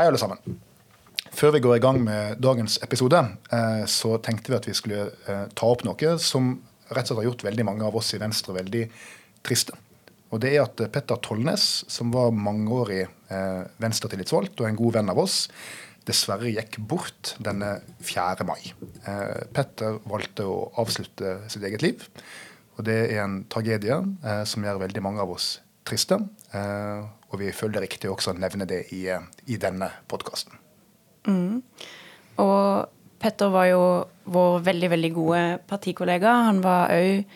Hei, alle sammen. Før vi går i gang med dagens episode, eh, så tenkte vi at vi skulle eh, ta opp noe som rett og slett har gjort veldig mange av oss i Venstre veldig triste. Og det er at Petter Tollnes, som var mangeårig eh, Venstre-tillitsvalgt og en god venn av oss, dessverre gikk bort denne 4. mai. Petter valgte å avslutte sitt eget liv. Og det er en tragedie som gjør veldig mange av oss triste. Og vi føler det riktig også å nevne det i, i denne podkasten. Mm. Og Petter var jo vår veldig, veldig gode partikollega. Han var òg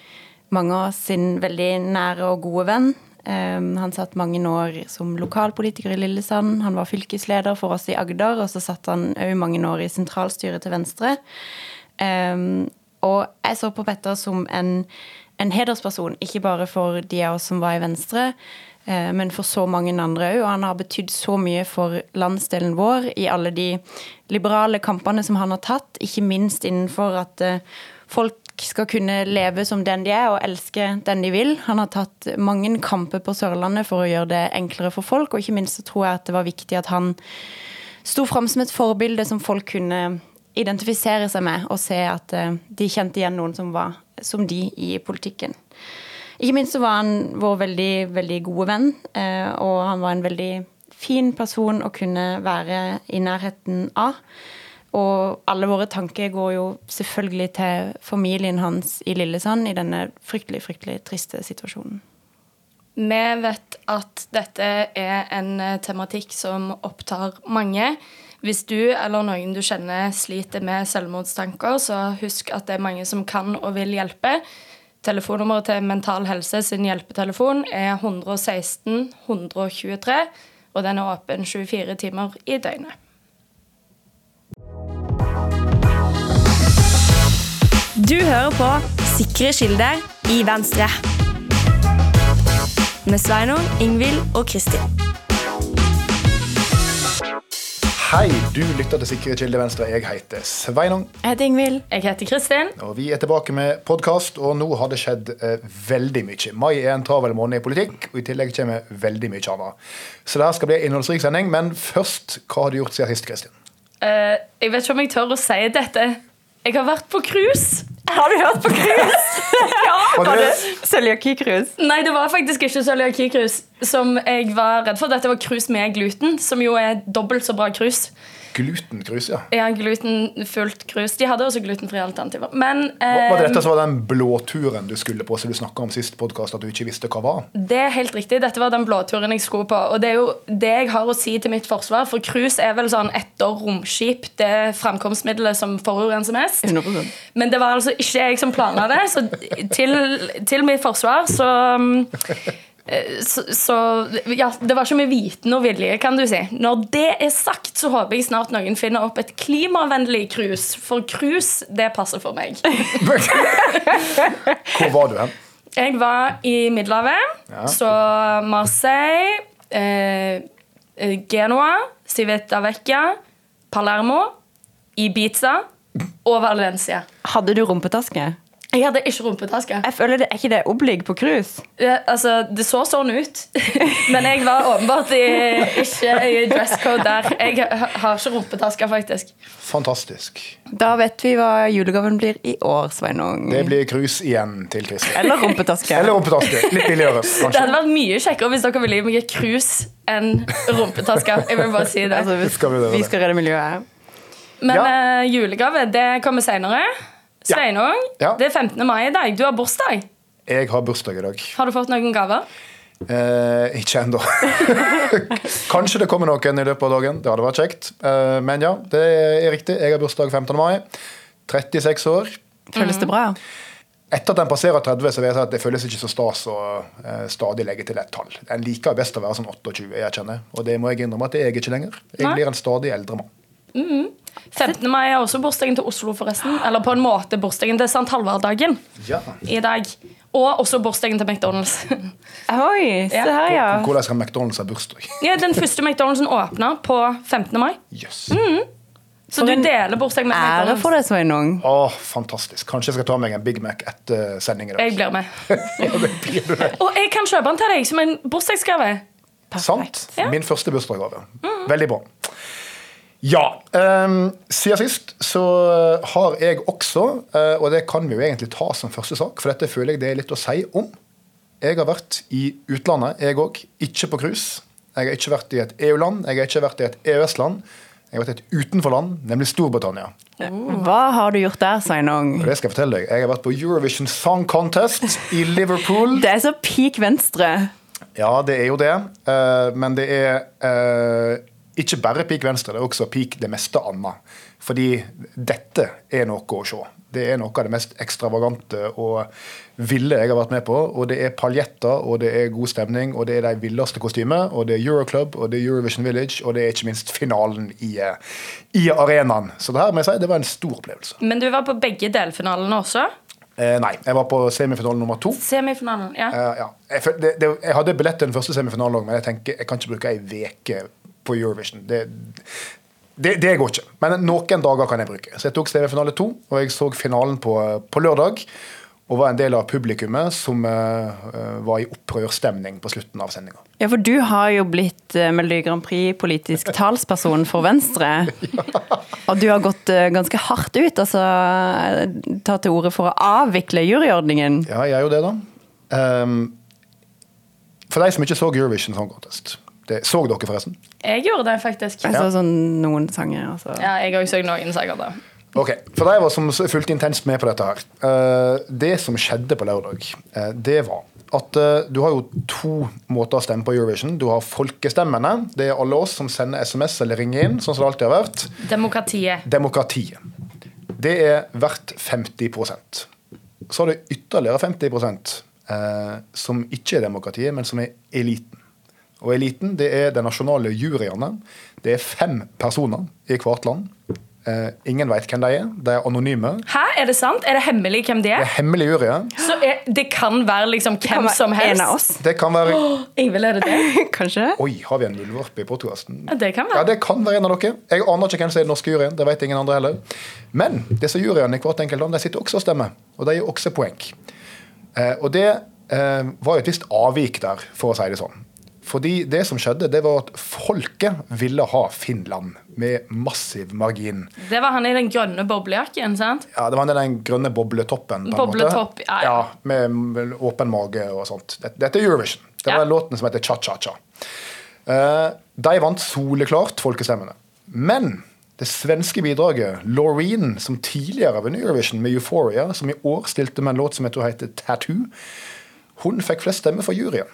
mange av sin veldig nære og gode venn. Um, han satt mange år som lokalpolitiker i Lillesand. Han var fylkesleder for oss i Agder, og så satt han òg mange år i sentralstyret til Venstre. Um, og jeg så på Petter som en, en hedersperson, ikke bare for de av oss som var i Venstre, Eh, men for så mange andre òg. Og han har betydd så mye for landsdelen vår i alle de liberale kampene som han har tatt, ikke minst innenfor at eh, folk skal kunne leve som den de er, og elske den de vil. Han har tatt mange kamper på Sørlandet for å gjøre det enklere for folk, og ikke minst så tror jeg at det var viktig at han sto fram som et forbilde som folk kunne identifisere seg med, og se at eh, de kjente igjen noen som var som de i politikken. Ikke minst så var han vår veldig, veldig gode venn, eh, og han var en veldig fin person å kunne være i nærheten av. Og alle våre tanker går jo selvfølgelig til familien hans i Lillesand i denne fryktelig, fryktelig triste situasjonen. Vi vet at dette er en eh, tematikk som opptar mange. Hvis du eller noen du kjenner sliter med selvmordstanker, så husk at det er mange som kan og vil hjelpe. Telefonnummeret til Mental Helse sin hjelpetelefon er 116 123, og den er åpen 24 timer i døgnet. Du hører på Sikre kilder i Venstre. Med Sveinung, Ingvild og Kristin. Hei, du lytter til Sikre kilder Venstre. Jeg heter Sveinung. Jeg heter Ingvild. Jeg heter Kristin. Og Vi er tilbake med podkast, og nå har det skjedd eh, veldig mye. Mai er en travel måned i politikk, og i tillegg kommer veldig mye annet. Så det her skal bli en innholdsrik sending, men først, hva har du gjort siden sist, Kristin? Uh, jeg vet ikke om jeg tør å si dette. Jeg har vært på cruise. Har du hørt på cruise? ja, var det cøliaki-cruise? Nei, det var faktisk ikke cøliaki-cruise. Som jeg var redd for. Dette var cruise med gluten, som jo er dobbelt så bra cruise. Glutenkrus, ja. Ja, glutenfullt krus. De hadde også glutenfrie alternativer. Men, eh, var det dette som var den blåturen du skulle på, som du snakka om sist podkast, at du ikke visste hva var? Det er helt riktig. Dette var den blåturen jeg skulle på. Og det er jo det jeg har å si til mitt forsvar, for cruise er vel sånn etter romskip det framkomstmiddelet som forurenser mest. 100%. Men det var altså ikke jeg som planla det, så til, til mitt forsvar så Eh, så, så, ja, det var ikke med viten og vilje, kan du si. Når det er sagt, så håper jeg snart noen finner opp et klimavennlig cruise. For cruise, det passer for meg. Hvor var du hen? Jeg var i Middelhavet. Ja. Så Marseille, eh, eh Genoa, Civita Vecchia, Palermo, Ibiza og Valencia. Hadde du rumpetaske? Jeg hadde ikke rumpetaske. Jeg føler det, Er ikke det oblig på cruise? Ja, altså, Det så sånn ut. Men jeg var åpenbart i, ikke i dresscode der. Jeg har ikke rumpetaske, faktisk. Fantastisk. Da vet vi hva julegaven blir i år, Sveinung. Det blir cruise igjen til Kristin. Eller rumpetaske. Eller rumpetaske. Litt billigere, kanskje. Det hadde vært mye kjekkere hvis dere ville gi meg cruise enn rumpetaske. Jeg vil bare si det. Altså, vi, skal vi, vi skal redde miljøet. Men ja. uh, julegave, det kommer seinere. Sveinung, ja. det er 15. mai i dag. Du har bursdag. Jeg har bursdag i dag. Har du fått noen gaver? Eh, ikke ennå. Kanskje det kommer noen i løpet av dagen. Det hadde vært kjekt. Eh, men ja, det er riktig. Jeg har bursdag 15. mai. 36 år. Føles det bra? Etter at den passerer 30, så vil jeg si at det føles ikke så stas å eh, stadig legge til et tall. En liker best å være sånn 28, jeg kjenner. Og det må jeg innrømme at det er jeg ikke lenger. Jeg blir en stadig eldre mann. Mm -hmm. 15. mai er også bursdagen til Oslo, forresten. Eller på en måte bursdagen til St. Halvard-dagen ja. i dag. Og også bursdagen til McDonald's. Oi, se her, ja. Hvordan skal McDonald's ha bursdag? ja, Den første McDonald'sen åpna på 15. mai. Yes. Mm. Så for du deler bursdag med McDonald's. Ære for deg, Sveinung. Å, fantastisk. Kanskje jeg skal ta meg en Big Mac etter sending i dag. Jeg blir med. Og jeg kan kjøpe den til deg som en bursdagsgave. Sant. Ja. Min første bursdagsgave. Mm. Veldig bra. Ja. Um, siden sist så har jeg også, uh, og det kan vi jo egentlig ta som første sak, for dette føler jeg det er litt å si om. Jeg har vært i utlandet, jeg òg. Ikke på cruise. Jeg har ikke vært i et EU-land, jeg har ikke vært i et EØS-land. Jeg har vært i et utenforland, nemlig Storbritannia. Hva har du gjort der, Sveinung? Det skal Jeg fortelle deg. Jeg har vært på Eurovision Song Contest i Liverpool. Det er så peak venstre. Ja, det er jo det. Uh, men det er uh, ikke bare peak venstre, det er også peak det meste annet. Fordi dette er noe å se. Det er noe av det mest ekstravagante og ville jeg har vært med på. Og det er paljetter, og det er god stemning, og det er de villeste kostymer. Og det er Euroclub, og det er Eurovision Village, og det er ikke minst finalen i, i arenaen. Så det her må jeg si, det var en stor opplevelse. Men du var på begge delfinalene også? Eh, nei, jeg var på semifinale nummer to. Semifinalen, ja. Eh, ja. Jeg, det, det, jeg, hadde billett til den første semifinalen òg, men jeg tenker jeg kan ikke bruke ei uke på Eurovision. Det, det, det, går ikke. Men noen dager kan jeg bruke. Så jeg tok semifinale to, og jeg så finalen på, på lørdag. Og var en del av publikummet som uh, var i opprørsstemning på slutten av sendinga. Ja, for du har jo blitt uh, Melodi Grand Prix-politisk talsperson for Venstre. ja. Og du har gått uh, ganske hardt ut, altså tatt til orde for å avvikle juryordningen. Ja, jeg er jo det, da. Um, for de som ikke så Eurovision Song Contest, det, så dere forresten? Jeg gjorde det, faktisk. Jeg så sånn noen sanger. Altså. Ja, jeg òg så noen sanger. da. Ok, For deg som fulgte intenst med på dette her. Uh, det som skjedde på lørdag, uh, det var at uh, du har jo to måter å stemme på Eurovision. Du har folkestemmene. Det er alle oss som sender SMS eller ringer inn, sånn som det alltid har vært. Demokratiet. Demokratiet. Det er verdt 50% Så har du ytterligere 50% som ikke er demokratiet, men som er eliten. Og eliten det er de nasjonale juryene. Det er fem personer i hvert land. Uh, ingen veit hvem de er. De er anonyme. Hæ, Er det sant? Er det hemmelig hvem de er? Det er hemmelig jury. Så er, det kan være liksom hvem som helst? En av oss. Det kan være oh, Ingvild, er det det? Kanskje? Oi, har vi en muldvarp i podkasten? Det kan være. Ja, det kan være en av dere. Jeg aner ikke hvem som er den norske juryen. Det vet ingen andre heller. Men disse juryene i hvert enkelt land de sitter også og stemmer, og de gir også poeng. Uh, og det uh, var jo et visst avvik der, for å si det sånn. Fordi det som skjedde, det var at folket ville ha Finland med massiv margin. Det var han i den grønne boblejakken, sant? Ja, det var han i den grønne bobletoppen. på Bobletopp, ja, ja. ja, Med åpen mage og sånt. Dette er Eurovision. Det var ja. låten som heter Cha-Cha-Cha. Uh, de vant soleklart folkestemmene. Men det svenske bidraget, Laureen, som tidligere vant Eurovision med Euphoria, som i år stilte med en låt som jeg tror heter Tattoo, hun fikk flest stemmer for juryen.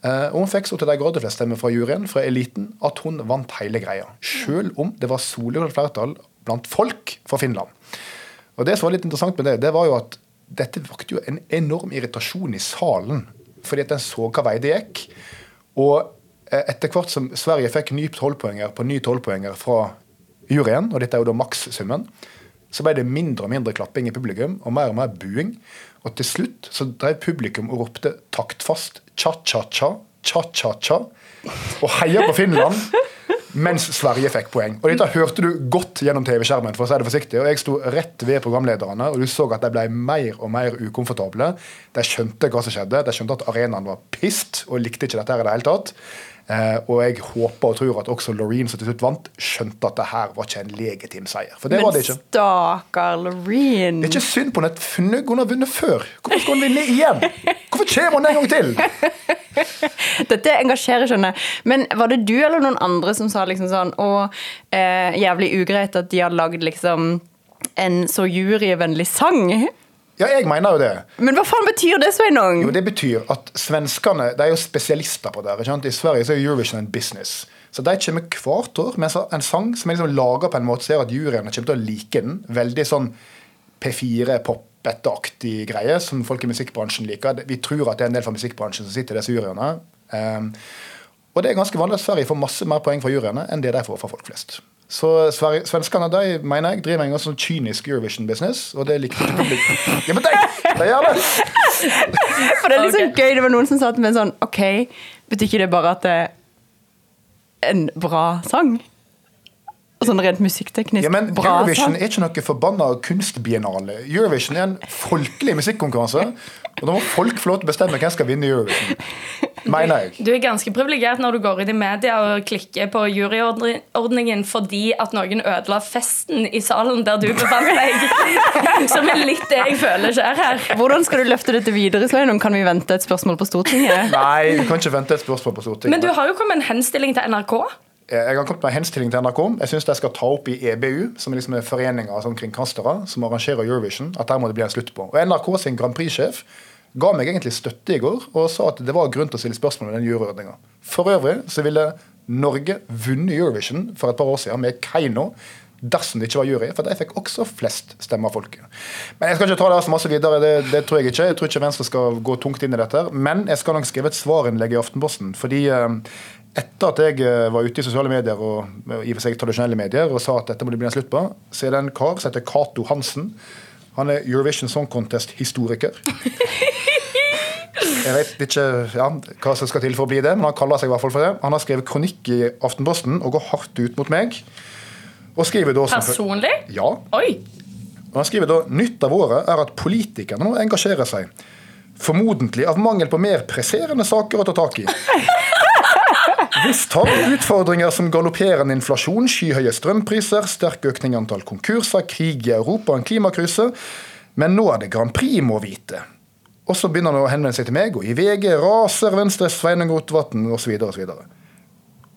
Uh, og hun fikk så til de grader flest stemmer fra juryen, fra eliten, at hun vant hele greia. Selv om det var soleklart flertall blant folk fra Finland. Og Det som var litt interessant med det, det var jo at dette vakte jo en enorm irritasjon i salen. Fordi at en så hva vei det gikk. Og uh, etter hvert som Sverige fikk ny tolvpoenger på ny tolvpoenger fra juryen, og dette er jo da makssummen, så ble det mindre og mindre klapping i publikum og mer og mer buing. Og til slutt så drev publikum og ropte taktfast cha-cha-cha, cha-cha-cha, og heia på Finland. Mens Sverige fikk poeng. Og Dette hørte du godt gjennom TV-skjermen. for å si det forsiktig, og Jeg sto rett ved programlederne, og du så at de ble mer og mer ukomfortable. De skjønte hva som skjedde, de skjønte at arenaen var pissed og likte ikke dette her i det hele tatt. Eh, og jeg håper og tror at også Loreen som til slutt vant, skjønte at det her var ikke en legitim seier. For det Men var det ikke. stakkar Loreen. Det er ikke synd på henne. Hun har vunnet før. Hvorfor skal hun vinne igjen? Hvorfor kommer hun en gang til? Dette engasjerer, skjønner jeg. Men var det du eller noen andre som sa liksom sånn Å, eh, jævlig ugreit at de har lagd liksom en så juryvennlig sang? Ja, jeg mener jo det. Men hva faen betyr det, Sveinung? Jo, Det betyr at svenskene de er jo spesialister på det. Ikke sant? I Sverige så er Eurovision en business. Så de kommer hvert år med en sang som er liksom laga på en måte som gjør at juryene kommer til å like den. Veldig sånn P4-pop-aktig greie som folk i musikkbransjen liker. Vi tror at det er en del fra musikkbransjen som sitter i disse juryene. Um, og det er ganske vanlig at Sverige får masse mer poeng fra juryene enn det de får fra folk flest. Så svenskene de, mener jeg, driver en sånn kynisk Eurovision-business, og det likte ikke publikum. Ja, men de, de gjør det! For det er litt sånn gøy. Det var noen som sa til meg sånn OK, betyr ikke det bare at det er en bra sang? Sånn rent musikkteknisk Ja, men bra Eurovision sang. er ikke noe forbanna kunstbiennale. Eurovision er en folkelig musikkonkurranse. Og da må folk få lov til å bestemme hvem som skal vinne Eurovision. Mener jeg. Du er ganske privilegert når du går inn i media og klikker på juryordningen fordi at noen ødela festen i salen der du befant deg. Som er litt det jeg føler skjer her. Hvordan skal du løfte dette videre, Sveinung? Kan vi vente et spørsmål på Stortinget? Nei, vi kan ikke vente et spørsmål på Stortinget. Men du har jo kommet en henstilling til NRK. Jeg har kommet med en henstilling til NRK. Jeg syns de skal ta opp i EBU, som er liksom foreninga forening av sånn kringkastere som arrangerer Eurovision, at der må det bli en slutt på. Og NRK sin Grand Prix-sjef ga meg egentlig støtte i går og sa at det var grunn til å stille spørsmål ved den juryordninga. For øvrig så ville Norge vunnet Eurovision for et par år siden med Keiino. Dersom det ikke var jury, for de fikk også flest stemmer av folket. Men Jeg skal ikke ta det så masse videre, det, det tror jeg ikke. Jeg tror ikke Venstre skal gå tungt inn i dette. Men jeg skal nok skrive et svarinnlegg i Aftenposten. fordi eh, etter at jeg eh, var ute i sosiale medier og eh, i for seg tradisjonelle medier og sa at dette må det bli en slutt på, så er det en kar som heter Cato Hansen. Han er Eurovision Song Contest-historiker. Jeg vet ikke ja, hva som skal til for å bli det, men han kaller seg i hvert fall for det. Han har skrevet kronikk i Aftenposten og går hardt ut mot meg. Og skriver da som Personlig? Ja. Oi. Og han skriver da nytt av året er at politikerne nå engasjerer seg. Formodentlig av mangel på mer presserende saker å ta tak i. Visst har vi utfordringer som galopperende inflasjon, skyhøye strømpriser, sterk økning i antall konkurser, krig i Europa en klimakrise. Men nå er det Grand Prix må vite. Og så begynner han å henvende seg til meg, og i VG raser Venstres Sveinung Rotevatn osv. osv.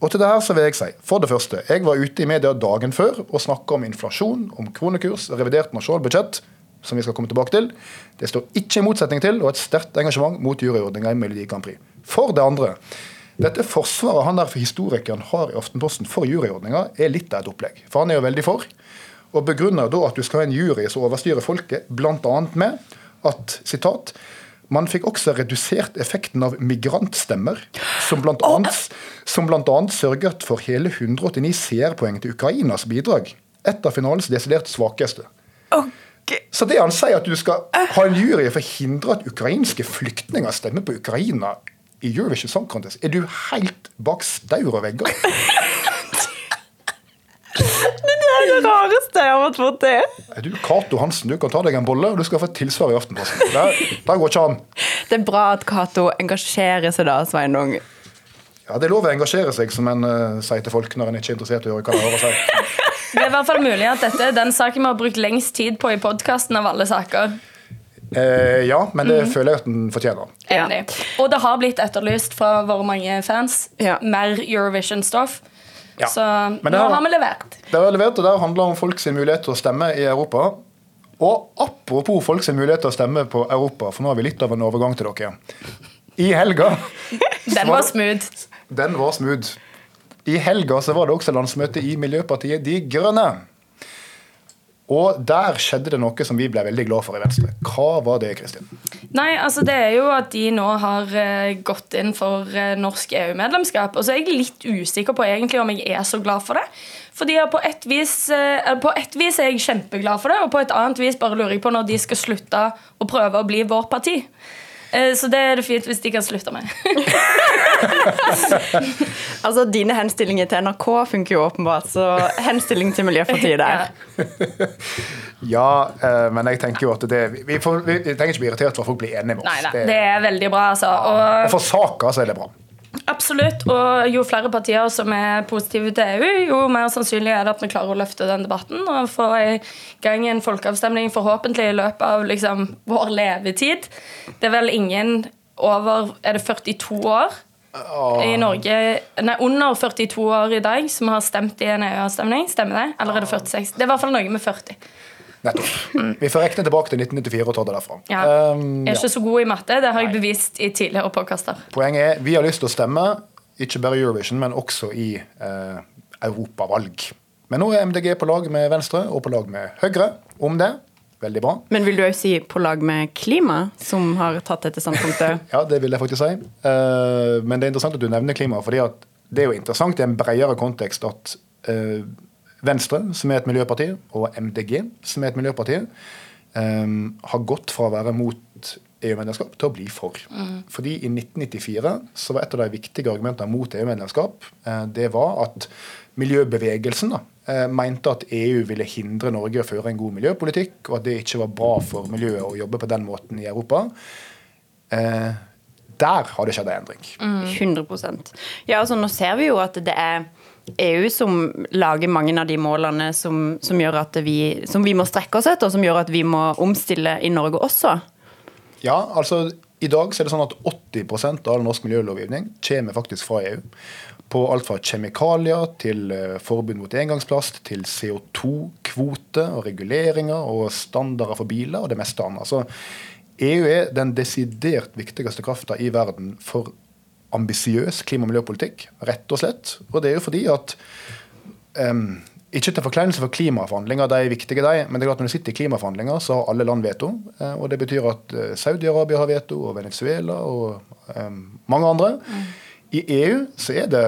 Og til det her så vil jeg si, for det første, jeg var ute i media dagen før og snakka om inflasjon, om kronekurs, revidert nasjonalbudsjett, som vi skal komme tilbake til. Det står ikke i motsetning til og et sterkt engasjement mot juryordninga i Melodi Grand Prix. For det andre, dette forsvaret han der for historikeren har i Aftenposten for juryordninga, er litt av et opplegg. For han er jo veldig for. Og begrunner da at du skal ha en jury som overstyrer folket, bl.a. med at sitat, man fikk også redusert effekten av migrantstemmer, som bl.a. som blant annet sørget for hele 189 seerpoeng til Ukrainas bidrag. Et av finalens desidert svakeste. Så det han sier at du skal ha en jury for å hindre at ukrainske flyktninger stemmer på Ukraina i Eurovision Song Contest, er du helt bak staur og vegger? Rareste jeg har fått til. Er du Cato Hansen, du kan ta deg en bolle, og du skal få et tilsvar i Aftenposten. Det, det går ikke an. Det er bra at Cato engasjerer seg da, Sveinung. Ja, Det er lov å engasjere seg, som en uh, sier til folk når en ikke er interessert i å høre hva de har å si. Det er i hvert fall mulig at dette er den saken vi har brukt lengst tid på i podkasten av alle saker. Eh, ja, men det føler jeg at den fortjener. Ja. Enig. Og det har blitt etterlyst fra våre mange fans Ja. mer Eurovision-stoff. Ja. Så Men nå har- har vi levert. Det har levert, og det handler om folks mulighet til å stemme i Europa. Og apropos folks mulighet til å stemme på Europa, for nå har vi litt av en overgang til dere. I helga Den var smooth. Den var smooth. I helga så var det også landsmøte i Miljøpartiet De Grønne. Og der skjedde det noe som vi ble veldig glad for i Venstre. Hva var det, Kristin? Nei, altså det er jo at de nå har eh, gått inn for eh, norsk EU-medlemskap. Og så er jeg litt usikker på egentlig om jeg er så glad for det. Fordi på et, vis, eh, på et vis er jeg kjempeglad for det, og på et annet vis bare lurer jeg på når de skal slutte å prøve å bli vårt parti. Eh, Så det er det fint hvis de kan slutte med. Altså, Dine henstillinger til NRK funker jo åpenbart, så henstilling til Miljøpartiet der. Ja. Ja, eh, men jeg tenker jo at det Vi, får, vi, vi trenger ikke bli irritert for at folk blir enige med oss. Nei, nei, det er veldig bra, altså. Og Og for saka så er det bra. Absolutt. Og jo flere partier som er positive til EU, jo mer sannsynlig er det at vi klarer å løfte den debatten og få i gang en folkeavstemning forhåpentlig i løpet av liksom, vår levetid. Det er vel ingen over Er det 42 år i Norge Nei, under 42 år i dag som har stemt i en EU-avstemning? Stemmer det? Eller er det 46? Det er i hvert fall noe med 40. Nettopp. Vi får rekne tilbake til 1994 og ta det derfra. Ja. Um, Jeg er ja. ikke så god i matte. Det har jeg bevist i tidligere påkaster. Poenget er vi har lyst til å stemme, ikke bare i Eurovision, men også i eh, europavalg. Men nå er MDG på lag med Venstre og på lag med Høyre om det. Veldig bra. Men vil du òg si på lag med klima, som har tatt dette standpunktet? Ja, det vil jeg faktisk si. Uh, men det er interessant at du nevner klima, fordi det er jo interessant i en bredere kontekst at eh, Venstre, som er et miljøparti, og MDG, som er et miljøparti, um, har gått fra å være mot EU-medlemskap til å bli for. Fordi i 1994 så var et av de viktige argumentene mot EU-medlemskap uh, det var at miljøbevegelsen da, uh, mente at EU ville hindre Norge å føre en god miljøpolitikk, og at det ikke var bra for miljøet å jobbe på den måten i Europa. Uh, der har det skjedd en endring. 100 Ja, altså Nå ser vi jo at det er EU som lager mange av de målene som, som vi, som vi må strekke oss etter, og som gjør at vi må omstille i Norge også. Ja, altså i dag så er det sånn at 80% av norsk miljølovgivning kommer faktisk fra EU. På alt fra kjemikalier til eh, forbud mot engangsplast, til CO2-kvote og reguleringer og standarder for biler og det meste annet. Så EU er den desidert viktigste krafta i verden for ambisiøs klima- og miljøpolitikk, rett og slett. Og det er jo fordi at um, ikke til forkleinelse for klimaforhandlinger, de er viktige, de. Men det er klart når du sitter i klimaforhandlinger, så har alle land veto. Eh, og det betyr at eh, Saudi-Arabia har veto, og Venezuela og um, mange andre. Mm. I EU så er det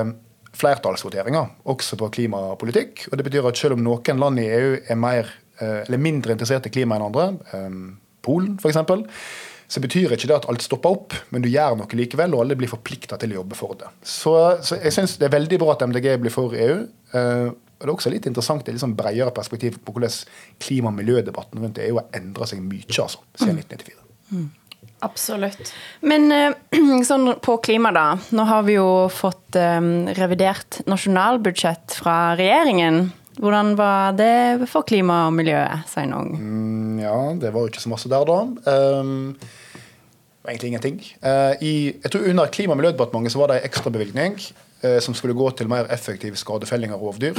flertallsvoteringer, også på klimapolitikk. Og det betyr at selv om noen land i EU er mer, eh, eller mindre interessert i klima enn andre, um, Polen f.eks., så betyr ikke det at alt stopper opp, men du gjør noe likevel, og alle blir forplikta til å jobbe for det. Så, så jeg syns det er veldig bra at MDG blir for EU. Uh, og Det er også litt interessant i liksom bredere perspektiv på hvordan klima- og miljødebatten rundt EU har endra seg mye altså, siden 1994. Mm. Absolutt. Men sånn på klima, da. Nå har vi jo fått um, revidert nasjonalbudsjett fra regjeringen. Hvordan var det for klima og miljøet, Sveinung? Mm, ja, det var jo ikke så masse der, da. Um, egentlig ingenting. Uh, i, jeg tror Under Klima- og miljødepartementet så var det en ekstrabevilgning uh, som skulle gå til mer effektiv skadefelling av rovdyr.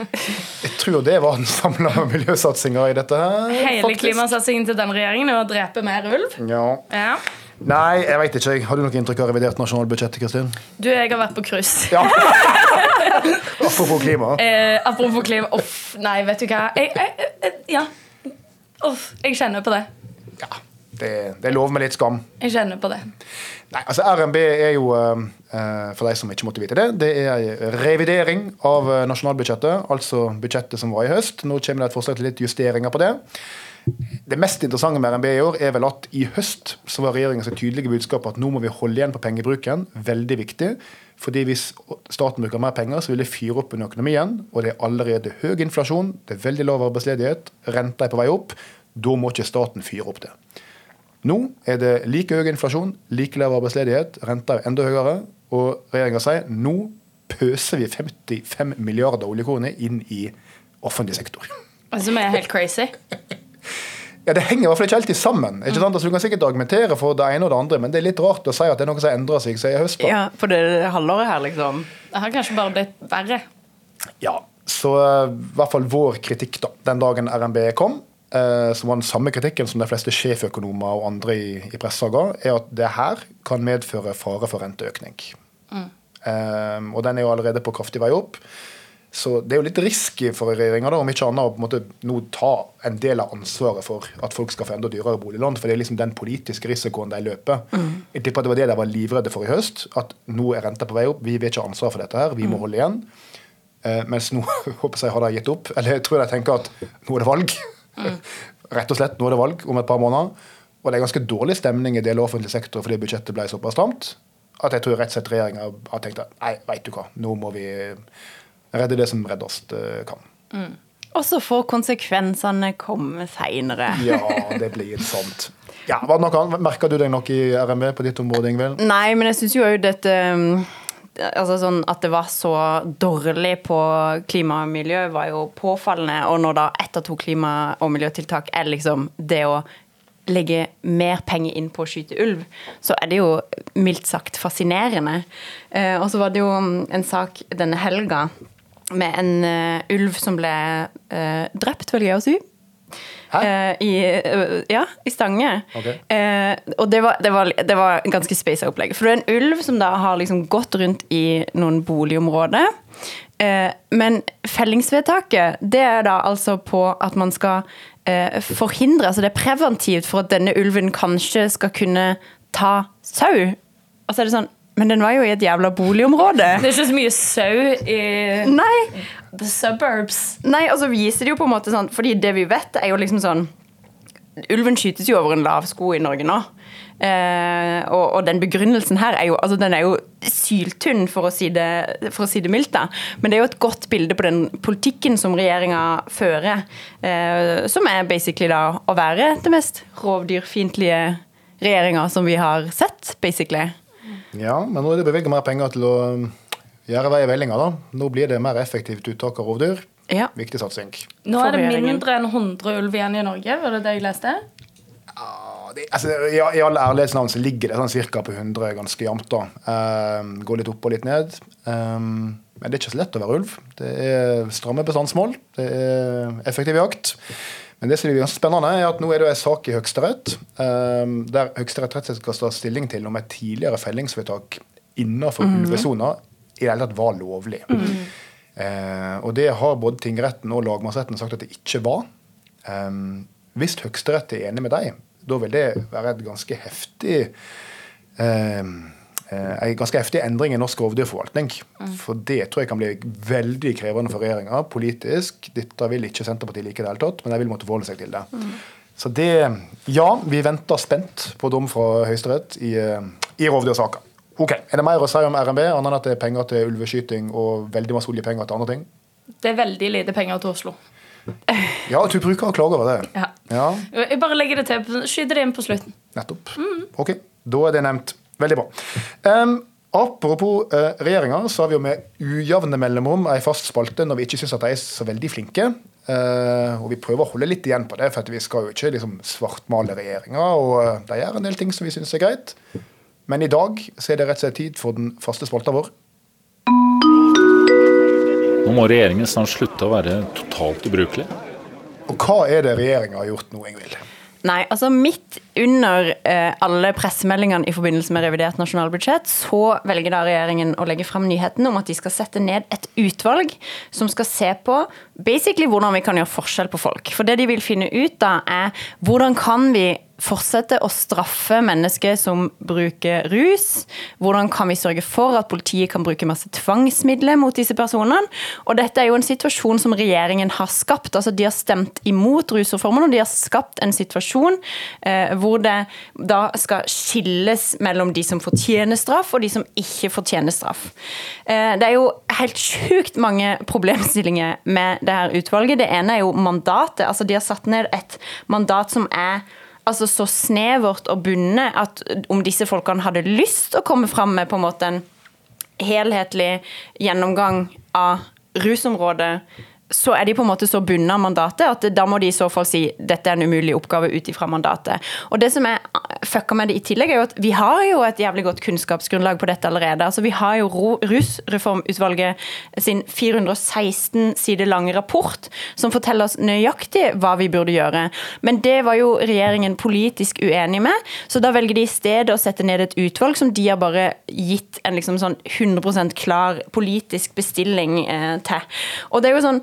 jeg tror det var den samla miljøsatsinga i dette. her. Hele klimasatsingen til den regjeringen er å drepe mer ulv? Ja. ja. Nei, jeg veit ikke. Har du noe inntrykk av revidert nasjonalbudsjett? Kristin? Du, jeg har vært på cruise. Ja. apropos klima. Eh, apropos klima. Uff, nei, vet du hva. Jeg, jeg, jeg, ja. Uff, jeg kjenner på det. Ja, det, det er lov med litt skam. Jeg kjenner på det. Nei, altså RNB er jo, uh, for de som ikke måtte vite det, det er revidering av nasjonalbudsjettet. Altså budsjettet som var i høst. Nå kommer det et forslag til litt justeringer på det. Det mest interessante med RNB i år er vel at i høst så var regjeringens tydelige budskap at nå må vi holde igjen på pengebruken. Veldig viktig. Fordi hvis staten bruker mer penger, så vil det fyre opp under økonomien. Og det er allerede høy inflasjon, det er veldig lav arbeidsledighet, renta er på vei opp. Da må ikke staten fyre opp det. Nå er det like høy inflasjon, like lav arbeidsledighet, renta er enda høyere. Og regjeringa sier nå pøser vi 55 milliarder oljekroner inn i offentlig sektor. Som er helt crazy. Ja, Det henger i hvert fall ikke alltid sammen. ikke sant? Altså, du kan sikkert argumentere for det ene og det andre, men det er litt rart å si at det er noe som endrer seg siden i høst. Ja, for det halvåret her, liksom. Det har kanskje bare blitt verre. Ja, så uh, i hvert fall vår kritikk da, den dagen RNB kom, eh, som var den samme kritikken som de fleste sjeføkonomer og andre i, i pressa ga, er at det her kan medføre fare for renteøkning. Mm. Eh, og den er jo allerede på kraftig vei opp. Så det er jo litt risky for regjeringa, om ikke annet, å på en måte nå ta en del av ansvaret for at folk skal få enda dyrere boliglån. For det er liksom den politiske risikoen de løper. Mm. Jeg tipper at det var det de var livredde for i høst. At nå er renta på vei opp, vi vil ikke ha ansvar for dette her, vi må mm. holde igjen. Eh, mens nå håper jeg har de gitt opp. Eller jeg tror de tenker at nå er det valg. Mm. Rett og slett, nå er det valg om et par måneder. Og det er ganske dårlig stemning i deler av offentlig sektor fordi budsjettet ble såpass stramt. At jeg tror rett og slett regjeringa har tenkt at nei, veit du hva, nå må vi redde det som reddast eh, kan. Mm. Og så får konsekvensene komme seinere. ja, det blir sånt. Ja, var det noe Merka du deg noe i RMB på ditt område, Ingvild? Nei, men jeg syns jo òg dette um, altså sånn At det var så dårlig på klima og miljø, var jo påfallende. Og når da ett av to klima- og miljøtiltak er liksom det å legge mer penger inn på å skyte ulv, så er det jo mildt sagt fascinerende. Eh, og så var det jo en sak denne helga med en uh, ulv som ble uh, drept, velger jeg å si. Uh, i, ja, i Stange. Okay. og det var, det, var, det var, ganske space opplegg. For det er en ulv som da har liksom gått rundt i noen boligområder. men fellingsvedtaket, det er da altså på at man skal forhindre Altså det er preventivt for at denne ulven kanskje skal kunne ta sau. Altså er det sånn men den var jo i et jævla boligområde. Det er ikke så mye sau i Nei. the suburbs. Nei, og så viser det jo på en måte sånn Fordi det vi vet, er jo liksom sånn Ulven skytes jo over en lav sko i Norge nå. Eh, og, og, den begrunnelsen her er jo, altså den er jo syltynn, for å, si det, for å si det mildt. da. Men det er jo et godt bilde på den politikken som regjeringa fører. Eh, som er basically da å være det mest rovdyrfiendtlige regjeringa som vi har sett, basically. Ja, men nå er det bevilget mer penger til å um, gjøre vei i vellinga. da. Nå blir det mer effektivt uttak av rovdyr. Ja. Viktig satsing. Nå er det mindre enn 100 ulv igjen i Norge, var det det jeg leste? Ja, det, altså, i, I alle ærlighetsnavn så ligger det sånn ca. på 100 ganske jevnt. Um, går litt opp og litt ned. Um, men det er ikke så lett å være ulv. Det er stramme bestandsmål. Det er effektiv jakt. Men det som er ganske spennende, er at nå er det en sak i Høyesterett um, der Høyesterett rett og slett skal ta stilling til om et tidligere fellingsvedtak innenfor mm. ulvesona i det hele tatt var lovlig. Mm. Uh, og det har både tingretten og lagmannsretten sagt at det ikke var. Um, hvis Høyesterett er enig med deg, da vil det være et ganske heftig Eh, en ganske heftig endring i norsk rovdyrforvaltning. Mm. For det tror jeg kan bli veldig krevende for regjeringa politisk. Dette vil ikke Senterpartiet like i det hele tatt, men de vil måtte forholde seg til det. Mm. Så det Ja, vi venter spent på dom fra Høyesterett i, eh, i rovdyrsaka. Ok, Er det mer å si om RNB, annet enn at det er penger til ulveskyting og veldig masse oljepenger til andre ting? Det er veldig lite penger til Oslo. Ja, du bruker å klage over det. Ja. ja. Jeg bare legger det til. Skyter det inn på slutten. Nettopp. Mm. Ok, da er det nevnt. Veldig bra. Um, apropos uh, regjeringa, så har vi jo med ujevne mellomrom ei fast spalte når vi ikke syns at de er så veldig flinke. Uh, og vi prøver å holde litt igjen på det, for vi skal jo ikke liksom, svartmale regjeringa. Og uh, de gjør en del ting som vi syns er greit. Men i dag så er det rett og slett tid for den faste spalta vår. Nå må regjeringen snart slutte å være totalt ubrukelig. Og hva er det regjeringa har gjort nå, Ingvild? Nei, altså midt under eh, alle pressemeldingene i forbindelse med revidert nasjonalbudsjett, så velger da regjeringen å legge fram nyheten om at de skal sette ned et utvalg som skal se på basically hvordan vi kan gjøre forskjell på folk. For det de vil finne ut da, er hvordan kan vi fortsette å straffe mennesker som bruker rus? Hvordan kan vi sørge for at politiet kan bruke masse tvangsmidler mot disse personene? Og dette er jo en situasjon som regjeringen har skapt. altså De har stemt imot rusreformen, og de har skapt en situasjon eh, hvor det da skal skilles mellom de som fortjener straff, og de som ikke fortjener straff. Eh, det er jo helt sjukt mange problemstillinger med det her utvalget. Det ene er jo mandatet. altså De har satt ned et mandat som er altså så snevert og bundet at om disse folkene hadde lyst å komme fram med på en måte en helhetlig gjennomgang av rusområdet, så er de på en måte så bundet av mandatet at da må de i så fall si dette er en umulig oppgave ut ifra mandatet. Og det som jeg fucka med det i tillegg, er jo at vi har jo et jævlig godt kunnskapsgrunnlag på dette allerede. Altså Vi har jo Rusreformutvalget sin 416 sider lange rapport som forteller oss nøyaktig hva vi burde gjøre. Men det var jo regjeringen politisk uenig med, så da velger de i stedet å sette ned et utvalg som de har bare gitt en liksom sånn 100% klar politisk bestilling eh, til. Og det er jo sånn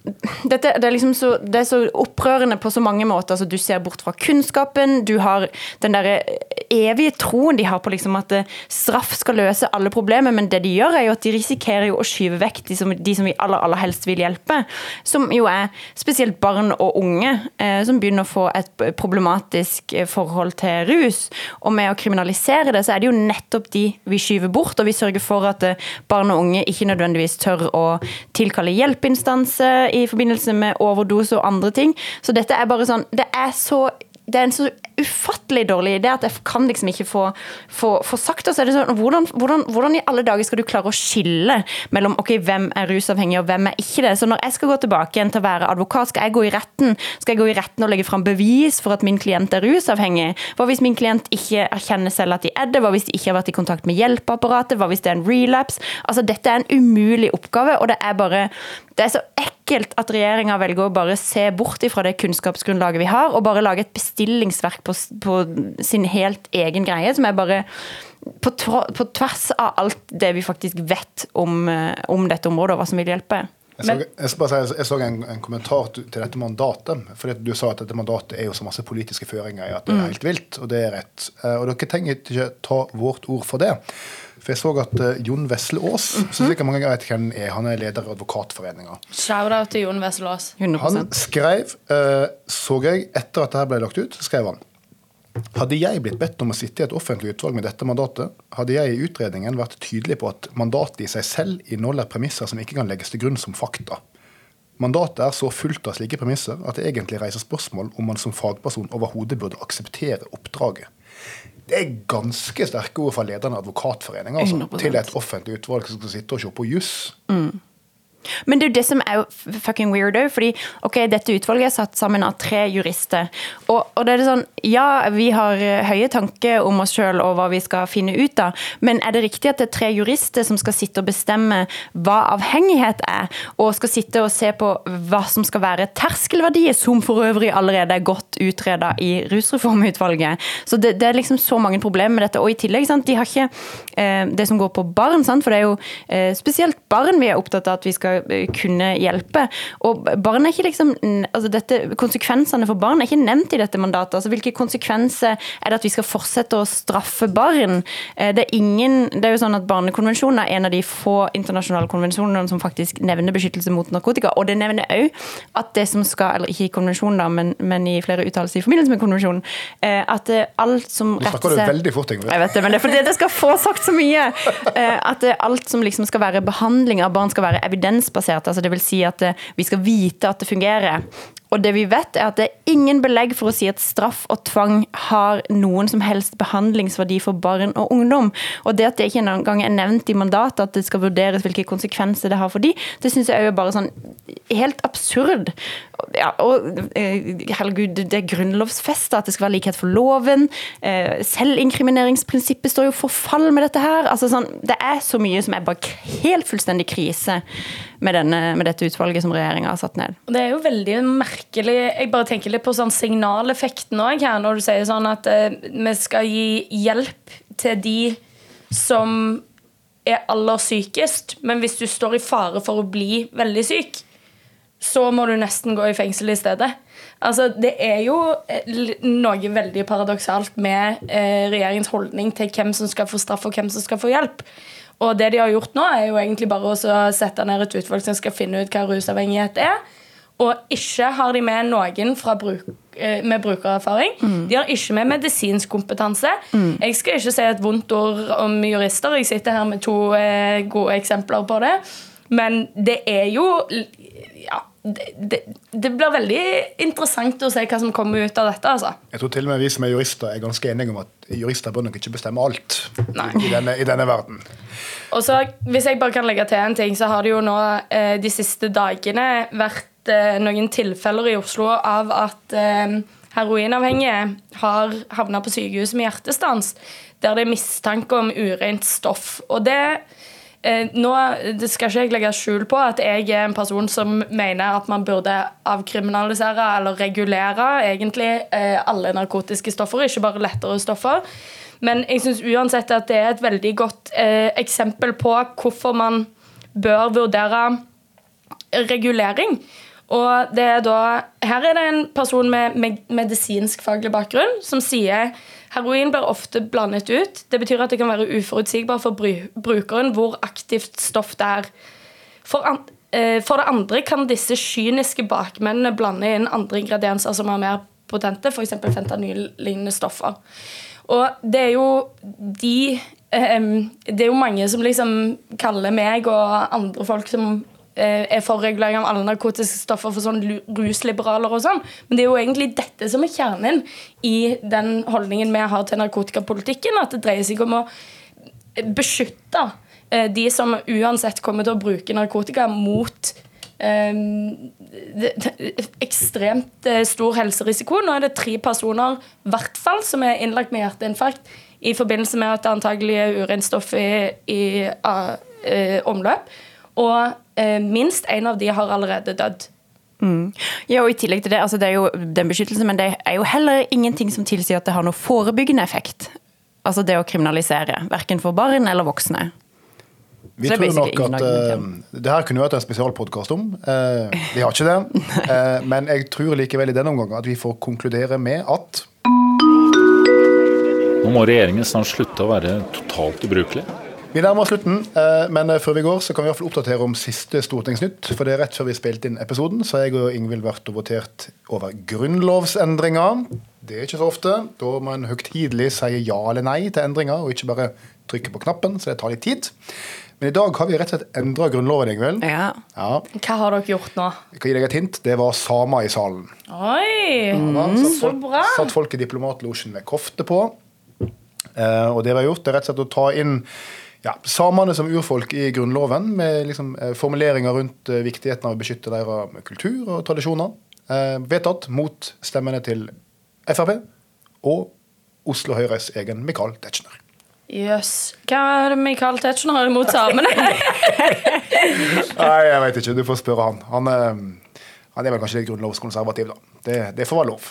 dette, det, er liksom så, det er så opprørende på så mange måter. Altså, du ser bort fra kunnskapen. Du har den der evige troen de har på liksom at eh, straff skal løse alle problemer, men det de gjør, er jo at de risikerer å skyve vekk de som, de som vi aller, aller helst vil hjelpe. Som jo er spesielt barn og unge, eh, som begynner å få et problematisk eh, forhold til rus. Og med å kriminalisere det, så er det jo nettopp de vi skyver bort. Og vi sørger for at eh, barn og unge ikke nødvendigvis tør å tilkalle hjelpeinstanser i forbindelse med overdose og andre ting. Så dette er bare sånn Det er så det er en så ufattelig dårlig idé at jeg kan liksom ikke få, få, få sagt det. Så er det sånn, hvordan, hvordan, hvordan, i alle dager skal du klare å skille mellom ok, hvem er rusavhengig og hvem er ikke det? Så når jeg skal gå tilbake igjen til å være advokat, skal jeg gå i retten Skal jeg gå i retten og legge fram bevis for at min klient er rusavhengig? Hva hvis min klient ikke erkjenner selv at de er det? Hva hvis de ikke har vært i kontakt med hjelpeapparatet? Hva hvis det er en relapse? Altså, dette er en umulig oppgave, og det er bare det er så ekkelt at regjeringa velger å bare se bort ifra det kunnskapsgrunnlaget vi har, og bare lage et bestillingsverk på, på sin helt egen greie, som er bare på, på, tvers av alt det vi faktisk vet om, eh, om dette området, og hva som vil hjelpe. Jeg så, jeg, si, jeg så en, en, kommentar til dette mandatet. for Du sa at dette mandatet er jo så masse politiske føringer i at det er mm. helt vilt, og det er rett. Eh, og Dere trenger ikke ta vårt ord for det. For jeg så at uh, Jon Vesle Aas, mm -hmm. som sikkert mange vet hvem er, han er leder i Advokatforeninga. Shout-out til Jon Vesle Aas. Han skrev, uh, så jeg, etter at dette ble lagt ut, skrev han Hadde jeg blitt bedt om å sitte i et offentlig utvalg med dette mandatet, hadde jeg i utredningen vært tydelig på at mandatet i seg selv inneholder premisser som ikke kan legges til grunn som fakta. Mandatet er så fullt av slike premisser at det egentlig reiser spørsmål om man som fagperson overhodet burde akseptere oppdraget. Det er ganske sterke ord fra lederen av Advokatforeningen altså, til et offentlig utvalg som skal sitte og se på juss. Men det er jo det som er fucking weird òg, fordi ok, dette utvalget er satt sammen av tre jurister. Og, og det er sånn, ja, vi har eh, høye tanker om oss sjøl og hva vi skal finne ut av, men er det riktig at det er tre jurister som skal sitte og bestemme hva avhengighet er, og skal sitte og se på hva som skal være terskelverdier, som for øvrig allerede er godt utreda i rusreformutvalget. Så det, det er liksom så mange problemer med dette. Og i tillegg, sant, de har ikke eh, det som går på barn, sant, for det er jo eh, spesielt barn vi er opptatt av at vi skal eh, kunne hjelpe. Og barn er ikke liksom altså dette, Konsekvensene for barn er ikke nevnt i dette mandatet. altså Hvilke konsekvenser er det at vi skal fortsette å straffe barn? Eh, Det er ingen, det er jo sånn at Barnekonvensjonen er en av de få internasjonale konvensjonene som faktisk nevner beskyttelse mot narkotika. Og det nevner òg at det som skal, eller ikke i konvensjonen, da, men, men i flere uttalelser i forbindelse med konvensjonen, eh, at alt som Nå snakker du veldig fort, Ingrid. jeg vet det, men det er fordi jeg skal få sagt så mye. At alt som liksom skal være behandling av barn, skal være evidensbasert. altså vil si at eh, vi skal vite at det fungerer. Og det vi vet er at det er ingen belegg for å si at straff og tvang har noen som helst behandlingsverdi for barn og ungdom. Og det at det ikke engang er nevnt i mandatet at det skal vurderes hvilke konsekvenser det har for de, det syns jeg er jo bare sånn helt absurd. Ja, og eh, herregud, det er grunnlovsfesta at det skal være likhet for loven. Selvinkrimineringsprinsippet står jo for fall med dette her. Altså sånn, det er så mye som er bare helt fullstendig krise med, denne, med dette utvalget som regjeringa har satt ned. Det er jo veldig merkelig Jeg bare tenker litt på sånn signaleffekten òg her, når du sier sånn at eh, vi skal gi hjelp til de som er aller sykest, men hvis du står i fare for å bli veldig syk, så må du nesten gå i fengsel i stedet. Altså, Det er jo eh, noe veldig paradoksalt med eh, regjeringens holdning til hvem som skal få straff og hvem som skal få hjelp. Og det de har gjort nå, er jo egentlig bare å sette ned et utvalg som skal finne ut hva rusavhengighet er. Og ikke har de med noen fra bruk, eh, med brukererfaring. De har ikke med medisinsk kompetanse. Jeg skal ikke si et vondt ord om jurister. Jeg sitter her med to eh, gode eksempler på det. Men det er jo det, det, det blir veldig interessant å se hva som kommer ut av dette, altså. Jeg tror til og med vi som er jurister, er ganske enige om at jurister bør nok ikke bestemme alt i denne, i denne verden. Og så, Hvis jeg bare kan legge til en ting, så har det jo nå eh, de siste dagene vært eh, noen tilfeller i Oslo av at eh, heroinavhengige har havna på sykehus med hjertestans, der det er mistanke om urent stoff. Og det nå det skal ikke jeg legge skjul på at jeg er en person som mener at man burde avkriminalisere eller regulere egentlig eh, alle narkotiske stoffer, ikke bare lettere stoffer. Men jeg syns uansett at det er et veldig godt eh, eksempel på hvorfor man bør vurdere regulering. Og det er da, Her er det en person med med medisinsk faglig bakgrunn som sier heroin blir ofte blandet ut. Det betyr at det kan være uforutsigbar for brukeren hvor aktivt stoff det er. For, an eh, for det andre kan disse kyniske bakmennene blande inn andre ingredienser som er mer potente, f.eks. fentanyl-lignende stoffer. Og det er jo de eh, Det er jo mange som liksom kaller meg og andre folk som er for regulering av alle narkotiske stoffer for sånn rusliberaler og sånn. Men det er jo egentlig dette som er kjernen i den holdningen vi har til narkotikapolitikken. At det dreier seg om å beskytte eh, de som uansett kommer til å bruke narkotika mot Um, det, det, ekstremt eh, stor helserisiko. Nå er det tre personer hvert fall som er innlagt med hjerteinfarkt i forbindelse med at det antagelig er urent i, i uh, uh, omløp. Og eh, minst én av de har allerede dødd. Ja, og i tillegg til det, altså det er jo den beskyttelsen, men det er jo heller ingenting som tilsier at det har noe forebyggende effekt. Altså det å kriminalisere, verken for barn eller voksne. Vi tror nok at eh, det her kunne vært en spesialpodkast om. Uh, vi har ikke det. Uh, men jeg tror likevel i denne omgang at vi får konkludere med at Nå må regjeringen snart slutte å være totalt ubrukelig. Vi nærmer oss slutten, eh, men før vi går, så kan vi i hvert fall oppdatere om siste Stortingsnytt. For det er rett før vi spilte inn episoden, så har jeg og Ingvild vært og votert over grunnlovsendringer. Det er ikke så ofte. Da må en høytidelig si ja eller nei til endringer, og ikke bare trykke på knappen, så det tar litt tid. Men i dag har vi rett og slett endra Grunnloven, Ingvild. Ja. Ja. Hva har dere gjort nå? Jeg kan gi deg et hint. Det var samer i salen. Oi! Ja, satt, Så folk, bra. satt folk i diplomatlosjen med kofte på. Eh, og det vi har gjort, det er rett og slett å ta inn ja, samene som urfolk i Grunnloven, med liksom, eh, formuleringer rundt eh, viktigheten av å beskytte deres kultur og tradisjoner. Eh, vedtatt mot stemmene til Frp og Oslo Høyres egen Michael Tetzschner. Jøss. Hva er det Michael Tetzschner har imot samene? Nei, jeg vet ikke. Du får spørre han. Han, eh, han er vel kanskje litt grunnlovskonservativ, da. Det, det får være lov.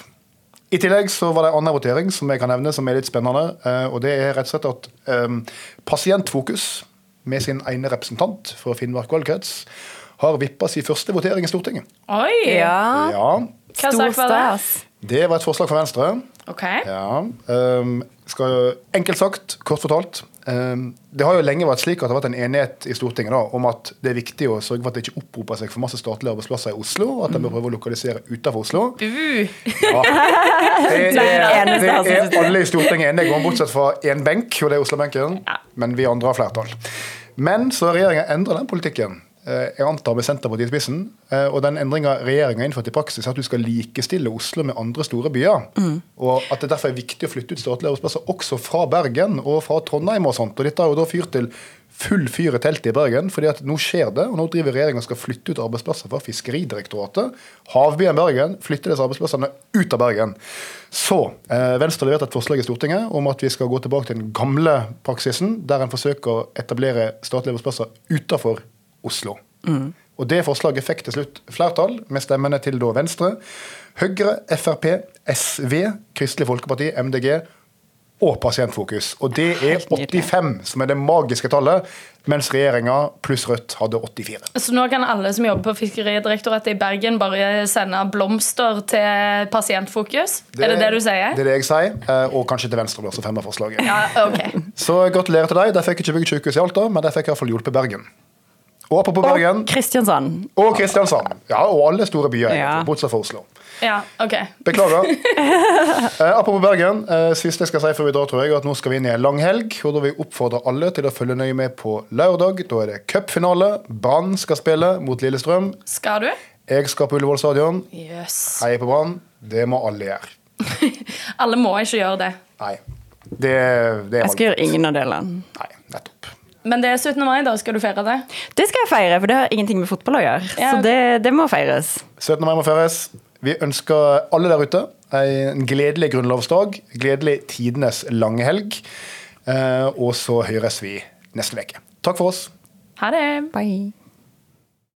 I tillegg så var det en annen votering som jeg kan nevne, som er litt spennende. eh, og det er rett og slett at um, Pasientfokus, med sin ene representant fra Finnmark valgkrets, har vippa sin første votering i Stortinget. Oi! ja. Ja, Hva Stor sak var det? stas. Det var et forslag fra Venstre. OK. Ja, Um, skal, Enkelt sagt, kort fortalt. Ehm, det har jo lenge vært slik at det har vært en enighet i Stortinget da, om at det er viktig å sørge for at det ikke opproper seg for masse statlige arbeidsplasser i Oslo, og at de bør prøve å lokalisere utenfor Oslo. Bu! Ja. Det er, det er alle i Stortinget enige om, bortsett fra én benk, og det er Oslo-benken. Men vi andre har flertall. Men så har regjeringa endra den politikken. Eh, Jeg antar med Senterpartiet i spissen. eh, Og den endringa regjeringa har innført i praksis, er at du skal likestille Oslo med andre store byer. Og at det derfor er viktig å flytte ut statlige arbeidsplasser også fra Bergen og fra Trondheim og sånt. Og dette har jo da fyrt til full fyr i teltet i Bergen, fordi at nå skjer det. Og nå driver regjeringa og skal flytte ut arbeidsplasser fra Fiskeridirektoratet. Havbyen Bergen flytter disse arbeidsplassene ut av Bergen. Så eh, Venstre har levert et forslag i Stortinget om at vi skal gå tilbake til den gamle praksisen, der en forsøker å etablere statlige arbeidsplasser utenfor Oslo. Og Det forslaget fikk til slutt flertall, med stemmene til da Venstre, Høyre, Frp, SV, Kristelig Folkeparti, MDG og Pasientfokus. Og det er 85 som er det magiske tallet, mens regjeringa pluss Rødt hadde 84. Så nå kan alle som jobber på Fiskeridirektoratet i Bergen, bare sende blomster til Pasientfokus? er det det du sier? Det er det jeg sier, eh, og kanskje til Venstre blir som fremmer forslaget. Ja, okay. Så gratulerer til deg. De fikk ikke bygd sykehus i Alta, men de fikk i hvert fall hjulpet Bergen. Og apropos Bergen, Og Kristiansand. og Kristiansand. Ja, og alle store byer, Ja. bortsett fra Oslo. Ja, ok. Beklager. Eh, apropos Bergen. Eh, siste jeg skal si før vi drar, tror jeg, at nå skal vi inn i en lang helg. Og da vil jeg oppfordre alle til å følge nøye med på lørdag. Da er det cupfinale. Brann skal spille mot Lillestrøm. Skal du? Jeg skal på Ullevål stadion. Yes. Heier på Brann. Det må alle gjøre. Alle må ikke gjøre det. Nei. Det, det er Jeg skal gjøre ingen av delene. Nei, nettopp. Men det er 17. mai, da. Skal du feire det? Det skal jeg feire, for det har ingenting med fotball å gjøre. Ja, Så det, det må feires. 17. mai må feires. Vi ønsker alle der ute en gledelig grunnlovsdag. Gledelig tidenes lange helg. Eh, og så høres vi neste uke. Takk for oss. Ha det. Bye.